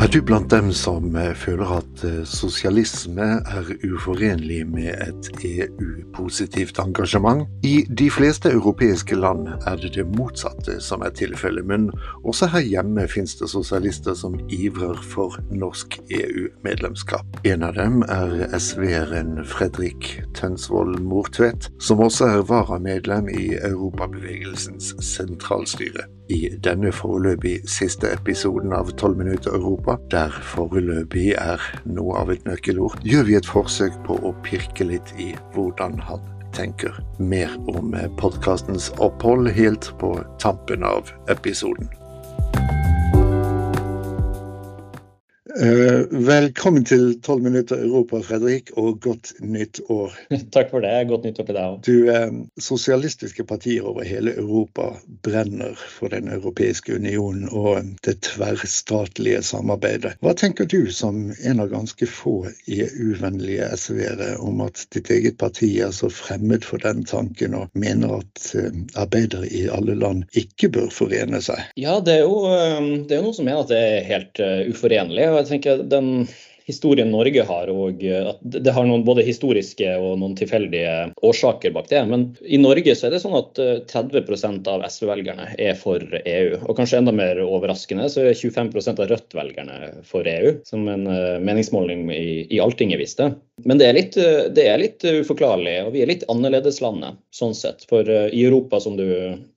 Er du blant dem som eh, føler at eh, sosialisme er uforenlig med et EU-positivt engasjement? I de fleste europeiske land er det det motsatte som er tilfellet, men også her hjemme finnes det sosialister som ivrer for norsk EU-medlemskap. En av dem er SV-eren Fredrik Tønsvold Mortvedt, som også er varamedlem i Europabevegelsens sentralstyre. I denne foreløpig siste episoden av 12 minutter Europa, der foreløpig er noe av et nøkkelord, gjør vi et forsøk på å pirke litt i hvordan han tenker. Mer om podkastens opphold helt på tampen av episoden. Velkommen til 12 minutter Europa, Fredrik, og godt nytt år. Takk for det. Godt nytt år til deg òg. Du, uh, Sosialistiske partier over hele Europa brenner for Den europeiske unionen og det tverrstatlige samarbeidet. Hva tenker du som en av ganske få EU-vennlige SV-ere om at ditt eget parti er så fremmed for den tanken og mener at arbeidere i alle land ikke bør forene seg? Ja, det er jo, det er noe som mener at det er helt uforenlig. Jeg tenker den historien Norge har, og at det har noen både historiske og noen tilfeldige årsaker bak det. Men i Norge så er det sånn at 30% av SV-velgerne er for EU. Og kanskje enda mer overraskende så er 25% av Rødt-velgerne for EU, som en meningsmåling i, i Altinget viste. Men det er, litt, det er litt uforklarlig, og vi er litt annerledeslandet sånn sett. For i Europa, som du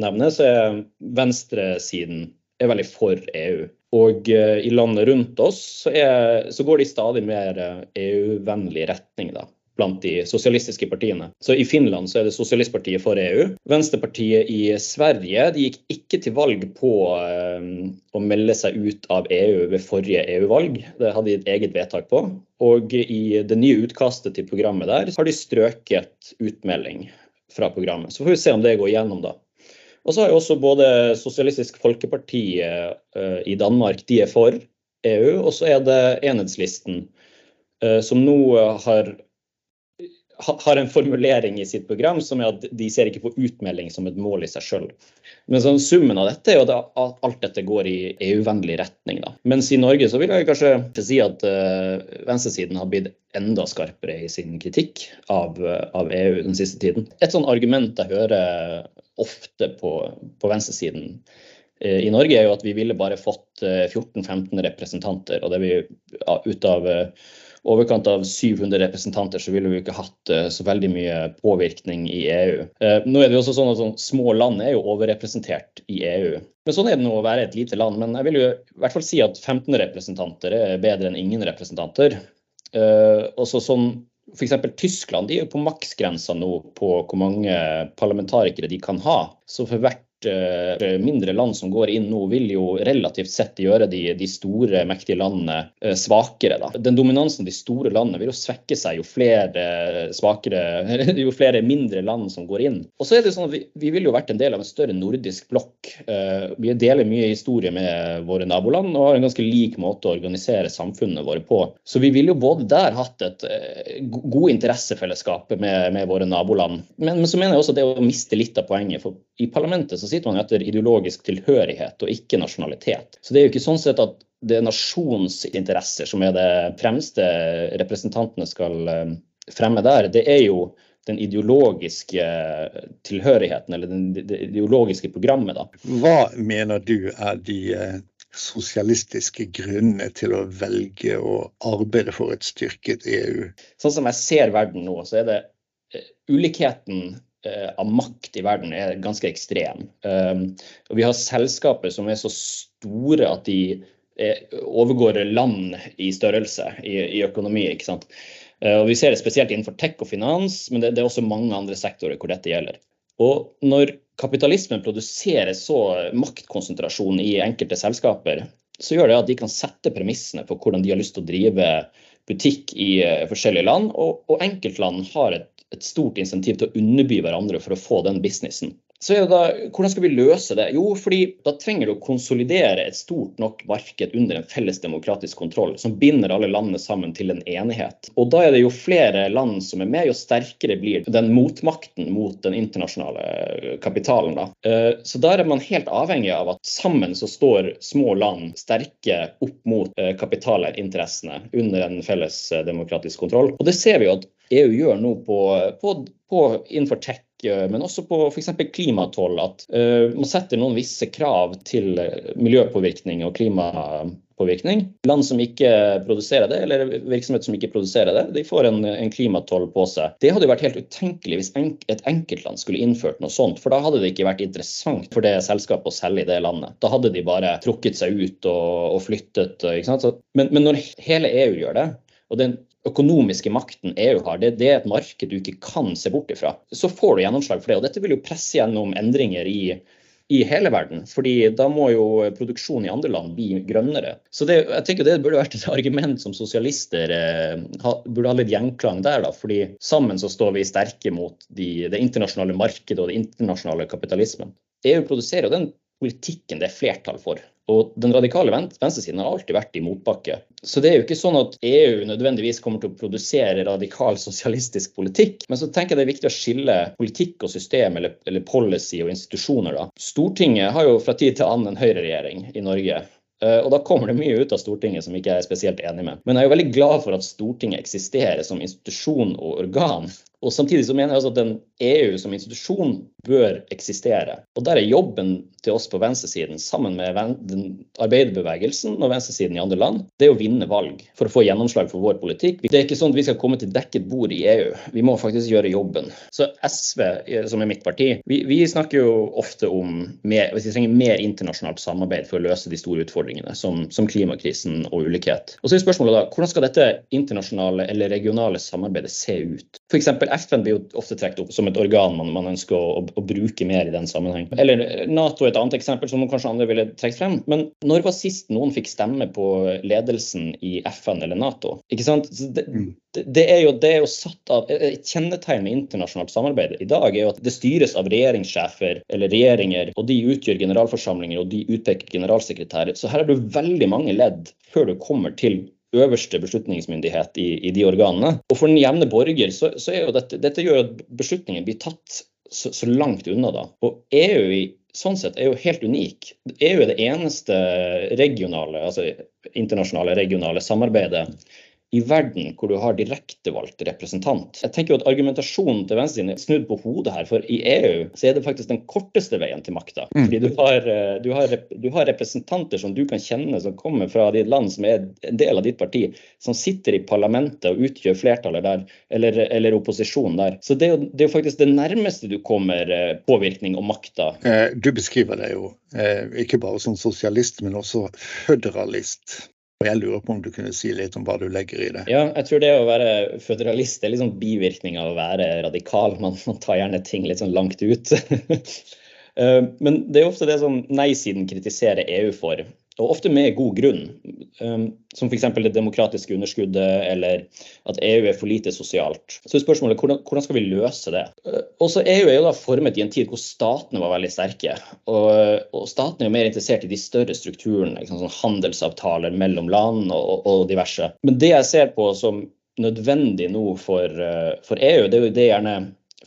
nevner, så er venstresiden er veldig for EU. Og uh, i landet rundt oss så, er, så, går det i stadig mer EU-vennlig eh, e retning da, blant de sosialistiske partiene. Så I Finland så er det Sosialistpartiet for EU. Venstrepartiet i Sverige de gikk ikke til valg på uh, å melde seg ut av EU ved forrige EU-valg. Det hadde de et eget vedtak på. Og i det nye utkastet til programmet der har de strøket utmelding fra programmet. Så får vi se om det går igjennom, da. Og så har jo også både Sosialistisk Folkeparti uh, i Danmark, de er for EU. Og så er det Enhetslisten, uh, som nå har, har en formulering i sitt program som er at de ser ikke på utmelding som et mål i seg sjøl. Men sånn, summen av dette er jo at alt dette går i EU-vennlig retning. Da. Mens i Norge så vil jeg kanskje si at uh, venstresiden har blitt enda skarpere i sin kritikk av, av EU den siste tiden. Et sånn argument jeg hører ofte på, på venstresiden uh, i Norge, er jo at vi ville bare fått 14-15 eh, representanter. Og det vi, ut av eh, overkant av 700 representanter, så ville vi ikke hatt så veldig mye påvirkning i EU. Nå er det jo også sånn at sånn, Små land er jo overrepresentert i EU. Men Sånn er det nå å være et lite land. Men jeg vil jo i hvert fall si at 15 representanter er bedre enn ingen representanter. Og så sånn F.eks. Tyskland de er jo på maksgrensa nå på hvor mange parlamentarikere de kan ha. Så for hvert Eh, mindre land som går inn nå, vil jo relativt sett gjøre de, de store, mektige landene eh, svakere. Da. Den dominansen av de store landene vil jo svekke seg jo flere svakere, jo flere mindre land som går inn. Og så er det sånn at vi, vi vil jo vært en del av en større nordisk blokk. Eh, vi deler mye historie med våre naboland og har en ganske lik måte å organisere samfunnene våre på. Så vi ville jo både der hatt et god interessefellesskap med, med våre naboland. Men, men, så mener jeg også det å miste litt av poenget. for i parlamentet så sitter man etter ideologisk tilhørighet og ikke nasjonalitet. Så det er jo ikke sånn sett at det er nasjonens interesser som er det fremste representantene skal eh, fremme der. Det er jo den ideologiske tilhørigheten, eller det ideologiske programmet. Da. Hva mener du er de eh, sosialistiske grunnene til å velge å arbeide for et styrket EU? Sånn som jeg ser verden nå, så er det eh, ulikheten Eh, av makt i verden er ganske ekstrem. Um, og vi har selskaper som er så store at de er, overgår land i størrelse i, i økonomi. ikke sant? Og Vi ser det spesielt innenfor tech og finans, men det, det, er også mange andre sektorer hvor dette gjelder. Og når kapitalismen produserer så maktkonsentrasjon i enkelte selskaper, så gjør det at de kan sette premissene for hvordan de har lyst til å drive butikk i forskjellige land. Og, og enkeltland har et et stort insentiv til å underby hverandre for å få den businessen. Så er det da, Hvordan skal vi løse det? Jo, fordi da trenger du å konsolidere et stort nok marked under en felles demokratisk kontroll, som binder alle landene sammen til en enighet. Og da er det jo flere land som er med, jo sterkere blir den motmakten mot den internasjonale kapitalen. Da. Eh, så da er man helt avhengig av at sammen så står små land sterke opp mot eh, kapitalinteressene under en felles eh, demokratisk kontroll. Og det ser vi jo at EU gjør nå på, på, på innenfor tech men også på f.eks. klimatoll. At uh, man setter noen visse krav til miljøpåvirkning og klimapåvirkning. Land som ikke produserer det, eller virksomheter som ikke produserer det, de får en, en klimatoll på seg. Det hadde jo vært helt utenkelig hvis en, et enkeltland skulle innført noe sånt. For da hadde det ikke vært interessant for det selskapet å selge i det landet. Da hadde de bare trukket seg ut og, og flyttet. Men, men når hele EU gjør det, og den økonomiske makten EU har, det, det, er et marked du ikke kan se bort ifra. Så får du gjennomslag for det. Og dette vil jo presse gjennom endringer i, i hele verden. fordi da må jo produksjonen i andre land bli grønnere. Så det, jeg tenker det burde vært et argument som sosialister eh, burde ha litt gjenklang der. da, fordi sammen så står vi sterke mot de, det internasjonale markedet og den internasjonale kapitalismen. EU produserer jo den politikken det er flertall for. Og den radikale venstresiden har alltid vært i motbakke. Så det er jo ikke sånn at EU nødvendigvis kommer til å produsere radikal sosialistisk politikk. Men så tenker jeg det er viktig å skille politikk og system eller, eller policy og institusjoner. da. Stortinget har jo fra tid til annen en høyreregjering i Norge. Eh, og da kommer det mye ut av Stortinget som ikke er spesielt enig med. Men jeg er jo veldig glad for at Stortinget eksisterer som institusjon og organ. Og samtidig så mener jeg altså at den EU som institusjon bør eksistere. Og der er jobben til oss på venstresiden, sammen med arbeiderbevegelsen og venstresiden i andre land, det er å vinne valg for å få gjennomslag for vår politikk. Det er ikke sånn at vi skal komme til dekket bord i EU. Vi må faktisk gjøre jobben. Så SV, som er mitt parti, vi, vi snakker jo ofte om hvis vi trenger mer internasjonalt samarbeid for å løse de store utfordringene, som, som klimakrisen og ulikhet. Og så er spørsmålet da, hvordan skal dette internasjonale eller regionale samarbeidet se ut? F.eks. FN blir jo ofte trukket opp som et organ man, man ønsker å, å, å, bruke mer i den sammenheng. Eller Nato er et annet eksempel som kanskje andre ville trukket frem. Men når var sist noen fikk stemme på ledelsen i FN eller Nato? Ikke sant? Det, mm. det, er jo, det er jo satt av Et kjennetegn med internasjonalt samarbeid i dag er jo at det styres av regjeringssjefer eller regjeringer, og de utgjør generalforsamlinger og de utpeker generalsekretærer. Så her er det veldig mange ledd før du kommer til øverste beslutningsmyndighet i, i, de organene. Og for den jevne borger så, så er jo dette, dette gjør at beslutningen blir tatt så, så langt unna. da. Og EU i sånn sett er jo helt unik. EU er det eneste regionale, altså internasjonale regionale samarbeidet i verden hvor du har direktevalgt representant. Jeg tenker jo at Argumentasjonen til venstresiden er snudd på hodet her, for i EU så er det faktisk den korteste veien til makta. Mm. Fordi du har, eh, du, har, du har, representanter som du kan kjenne som kommer fra ditt land, som er en del av ditt parti, som sitter i parlamentet og utgjør flertallet der, eller, eller opposisjonen der. Så det er, jo, det er jo faktisk det nærmeste du kommer eh, påvirkning og makta. Eh, du beskriver det jo ikke bare som sosialist, men også føderalist. Og jeg lurer på om du kunne si litt om hva du legger i det? Ja, jeg tror det å være føderalist er litt sånn bivirkning av å være radikal. Man, man tar gjerne ting litt sånn langt ut. Eh, men det er ofte det som nei-siden kritiserer EU for og ofte med god grunn, um, som f.eks. det demokratiske underskuddet eller at EU er for lite sosialt. Så er spørsmålet hvordan, hvordan skal vi løse det? Uh, også EU er jo da formet i en tid hvor statene var veldig sterke. Og, og statene er jo mer interessert i de større strukturene, liksom, sånn handelsavtaler mellom land og, og, diverse. Men det jeg ser på som nødvendig nå for, uh, for EU, det er jo det gjerne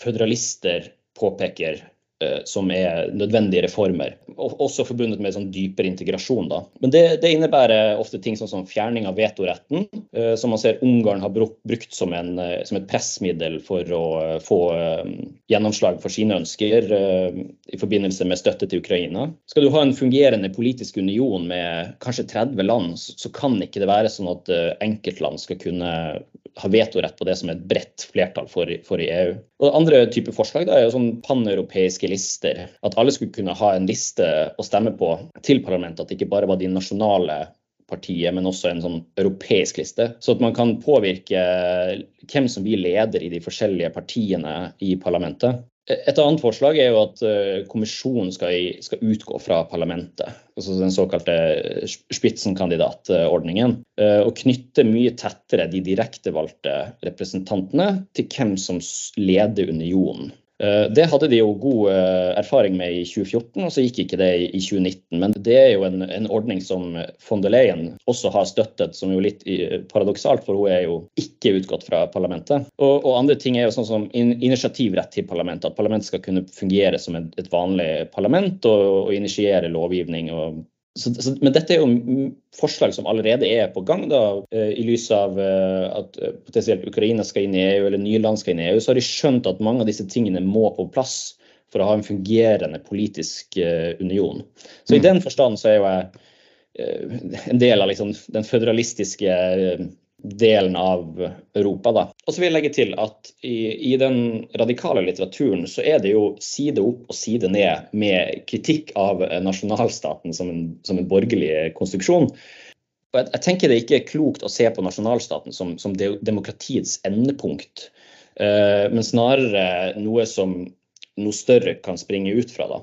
føderalister påpeker Eh, som er nødvendige reformer. Også forbundet med sånn dypere integrasjon. Da. Men det, det, innebærer ofte ting sånn som fjerning av vetoretten, eh, som man ser Ungarn har brukt som, en, eh, som et pressmiddel for å få gjennomslag for sine ønsker i forbindelse med støtte til Ukraina. Skal du ha en fungerende politisk union med kanskje 30 land, så kan ikke det være sånn at enkeltland skal kunne ha vetorett på det som er et bredt flertall for, for i EU. Og Andre typer forslag da, er jo sånn paneuropeiske lister. At alle skulle kunne ha en liste å stemme på til parlamentet. At det ikke bare var de nasjonale partiet, men også en sånn europeisk liste. Så at man kan påvirke hvem som blir leder i de forskjellige partiene i parlamentet. Et annet forslag er jo at eh, kommisjonen skal, skal utgå fra parlamentet. altså Den såkalte Spitzenkandidatordningen. Eh, og knytte mye tettere de direktevalgte representantene til hvem som leder unionen. Eh, det hadde de jo god eh, erfaring med i 2014, og så gikk ikke det i 2019. Men det er jo en, en ordning som von der Leyen også har støttet, som jo litt paradoksalt, for hun er jo ikke utgått fra parlamentet. Og, og andre ting er jo sånn som initiativrett til parlamentet. At parlamentet skal kunne fungere som et, et vanlig parlament og, og initiere lovgivning og så, så, men dette er jo forslag som allerede er på gang, da, eh, i lys av eh, at eh, potensielt Ukraina skal inn i EU eller nye land skal inn i EU. Så har de skjønt at mange av disse tingene må på plass for å ha en fungerende politisk union. Så i mm. den forstand så er jo jeg en del av liksom den føderalistiske delen av Europa. Da. Og så vil jeg legge til at i, i, den radikale litteraturen så er det jo side opp og side ned med kritikk av nasjonalstaten som en, som en borgerlig konstruksjon. Og jeg, jeg, tenker det ikke er klokt å se på nasjonalstaten som, som demokratiets endepunkt, uh, men snarere noe som noe større kan springe ut fra. da.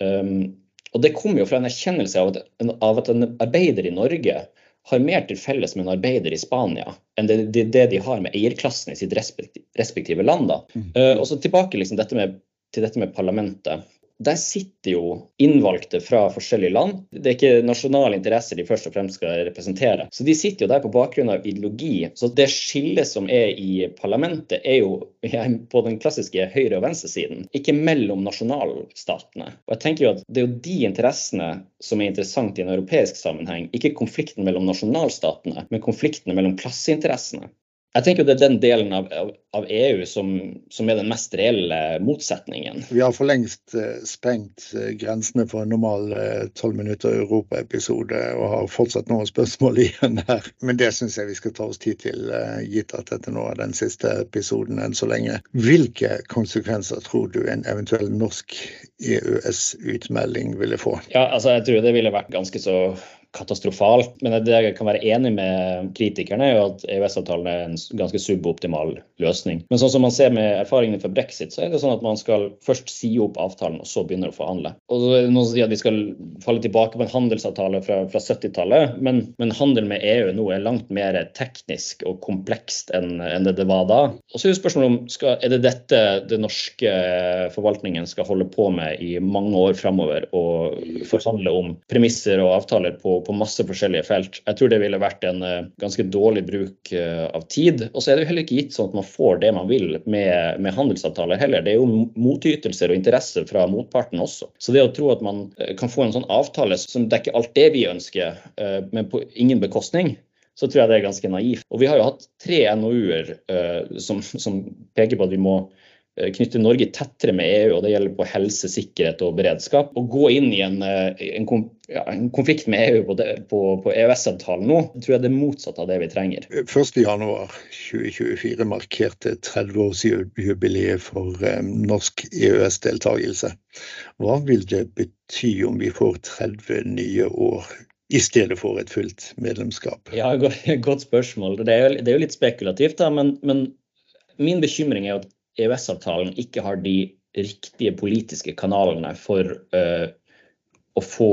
Um, og Det kommer jo fra en erkjennelse av at, av at en arbeider i Norge har mer til felles med en arbeider i Spania enn det, det, det de har med eierklassen i sitt respektive land. Da. Mm. Uh, og så tilbake liksom dette med, til dette med parlamentet der sitter jo innvalgte fra forskjellige land. Det er ikke nasjonale interesser de først og fremst skal representere. Så de sitter jo der på bakgrunn av ideologi. Så det skillet som er i parlamentet, er jo på den klassiske høyre- og venstresiden, ikke mellom nasjonalstatene. Og jeg tenker jo at Det er jo de interessene som er interessant i en europeisk sammenheng, ikke konflikten mellom nasjonalstatene, men konfliktene mellom klasseinteressene. Jeg tenker det er den delen av, av EU som, som, er den mest reelle motsetningen. Vi har for lengst uh, sprengt uh, grensene for en normal eh, tolv uh, minutter Europa-episode og har fortsatt noen spørsmål igjen her. Men det syns jeg vi skal ta oss tid til, gitt at dette nå er den siste episoden enn så lenge. Hvilke konsekvenser tror du en eventuell norsk EØS-utmelding ville få? Ja, altså Jeg tror det ville vært ganske så katastrofalt. Men det jeg kan være enig med kritikerne, er jo at EØS-avtalen er en ganske suboptimal løsning. Men sånn som man ser med erfaringene fra brexit, så er det sånn at man skal først si opp avtalen, og så begynner å forhandle. Og så er det noen som sier at vi skal falle tilbake på en handelsavtale fra, fra 70-tallet, men, men, handel med EU nå er langt mer teknisk og komplekst enn, enn det det var da. Og så er det spørsmålet om skal, er det dette det norske forvaltningen skal holde på med i mange år framover, og forhandle om premisser og avtaler på på, masse forskjellige felt. Jeg tror det ville vært en uh, ganske dårlig bruk uh, av tid. Og så er det jo heller ikke gitt sånn at man får det man vil med, med handelsavtaler heller. Det er jo motytelser og interesser fra motparten også. Så det å tro at man uh, kan få en sånn avtale som dekker alt det vi ønsker, men på ingen bekostning, så tror jeg det er ganske naivt. Og vi har jo hatt tre NOU-er som, som peker på at vi må Eh, knytte Norge tettere med EU, og det gjelder på helse, sikkerhet og beredskap. Å gå inn i en, eh, en, ja, en konflikt med EU på, på, på EØS-avtalen nå, tror jeg det er motsatt av det vi trenger. 1.1.2024 markerte 30-årsjubileet for um, norsk EØS-deltakelse. Hva vil det bety om vi får 30 nye år i stedet for et fullt medlemskap? Ja, Godt spørsmål. Det er jo, det er jo litt spekulativt, da, men, men min bekymring er at EØS-avtalen ikke har de riktige politiske kanalene for uh, å få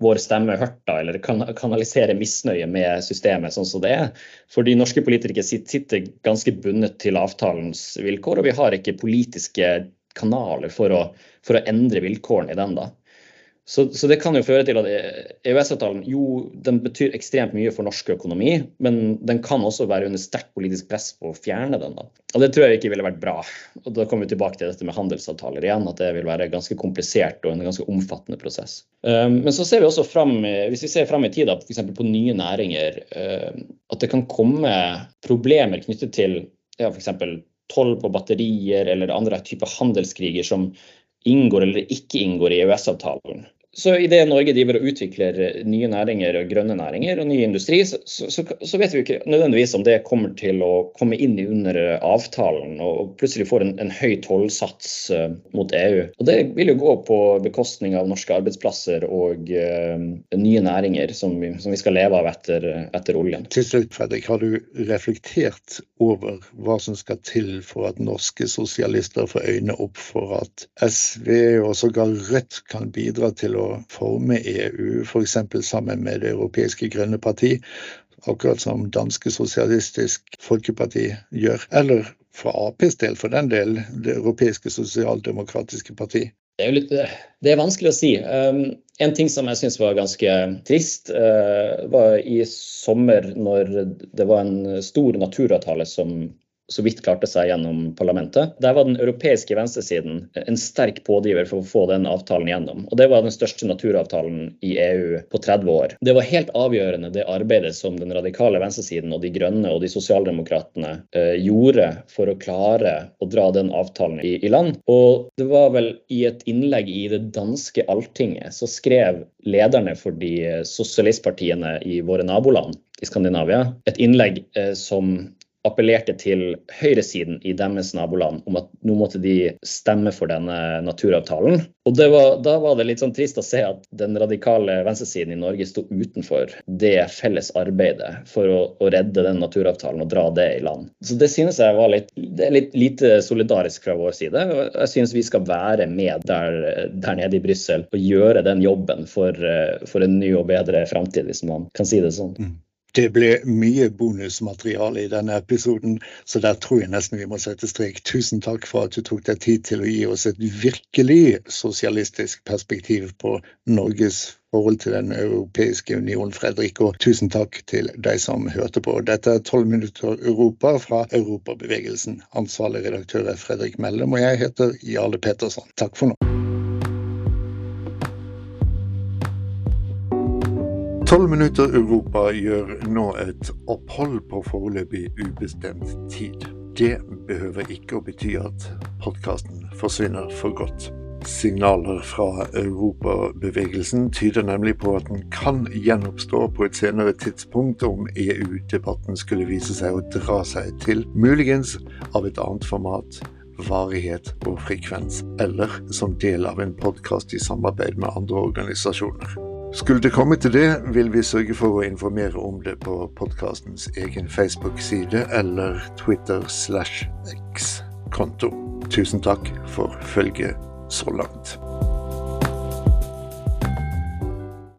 vår stemme hørt, da, eller kan kanalisere misnøye med systemet sånn som det er. Fordi norske politikere sitter ganske bundet til avtalens vilkår, og vi har ikke politiske kanaler for å, for å endre vilkårene i den. da. Så, så, det kan jo føre til at EØS-avtalen jo, den betyr ekstremt mye for norsk økonomi, men den kan også være under sterkt politisk press på å fjerne den. da. Og Det tror jeg ikke ville vært bra. Og Da kommer vi tilbake til dette med handelsavtaler igjen, at det vil være ganske komplisert og en ganske omfattende prosess. Um, men så ser vi også fram, hvis vi ser fram i tid, f.eks. på nye næringer, um, at det kan komme problemer knyttet til ja, f.eks. toll på batterier eller andre typer handelskriger som inngår eller ikke inngår i EØS-avtalen. Så idet Norge driver og utvikler nye næringer, og grønne næringer og ny industri, så, så, så, vet vi ikke nødvendigvis om det kommer til å komme inn under avtalen og plutselig får en, en høy tollsats uh, mot EU. Og Det vil jo gå på bekostning av norske arbeidsplasser og uh, nye næringer som vi, som vi, skal leve av etter, etter oljen. Til slutt, Fredrik, har du reflektert over hva som skal til for at norske sosialister får øynene opp for at SV og sågar Rødt kan bidra til å å forme EU, f.eks. sammen med Det europeiske grønne parti, akkurat som danske Sosialistisk Folkeparti gjør? Eller for Aps del, for den del, det europeiske sosialdemokratiske parti? Det er, litt, det er vanskelig å si. Um, en ting som jeg syns var ganske trist, uh, var i sommer når det var en stor naturavtale som så vidt klarte seg gjennom parlamentet. Der var den europeiske venstresiden en sterk pådriver for å få den avtalen gjennom. Og det var den største naturavtalen i EU på 30 år. Det var helt avgjørende det arbeidet som den radikale venstresiden og de grønne og de sosialdemokratene eh, gjorde for å klare å dra den avtalen i, i land. Og det var vel i et innlegg i det danske Alltinget så skrev lederne for de sosialistpartiene i våre naboland i Skandinavia et innlegg eh, som appellerte til høyresiden i deres naboland om at nå måtte de stemme for denne naturavtalen. Og var, Da var det litt sånn trist å se at den radikale venstresiden i Norge sto utenfor det felles arbeidet for å, å, redde den naturavtalen og dra det i land. Så Det synes jeg var litt, litt lite solidarisk fra vår side. Jeg synes vi skal være med der, der nede i Brussel og gjøre den jobben for, for en ny og bedre framtid, hvis man kan si det sånn. Mm. Det ble mye bonusmateriale i denne episoden, så der tror jeg nesten vi må sette strek. Tusen takk for at du tok deg tid til å gi oss et virkelig sosialistisk perspektiv på Norges forhold til Den europeiske union, Fredrik. Og tusen takk til deg som hørte på. Dette er 12 minutter Europa fra Europabevegelsen. Ansvarlig redaktør er Fredrik Mellem, og jeg heter Jarle Petersen. Takk for nå. Tolv minutter Europa gjør nå et opphold på foreløpig ubestemt tid. Det behøver ikke å bety at podkasten forsvinner for godt. Signaler fra europabevegelsen tyder nemlig på at den kan gjenoppstå på et senere tidspunkt om EU-debatten skulle vise seg å dra seg til, muligens av et annet format varighet og frekvens, eller som del av en podkast i samarbeid med andre organisasjoner. Skulle det komme til det, vil vi sørge for å informere om det på podkastens egen Facebook-side eller Twitter slash X-konto. Tusen takk for følget så langt.